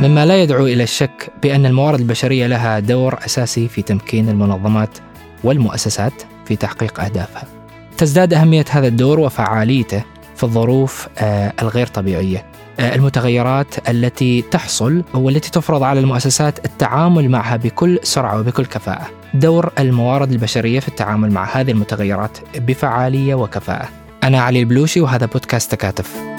مما لا يدعو إلى الشك بأن الموارد البشرية لها دور أساسي في تمكين المنظمات والمؤسسات في تحقيق أهدافها. تزداد أهمية هذا الدور وفعاليته في الظروف آه، الغير طبيعية. آه، المتغيرات التي تحصل والتي تفرض على المؤسسات التعامل معها بكل سرعة وبكل كفاءة. دور الموارد البشرية في التعامل مع هذه المتغيرات بفعالية وكفاءة. أنا علي البلوشي وهذا بودكاست تكاتف.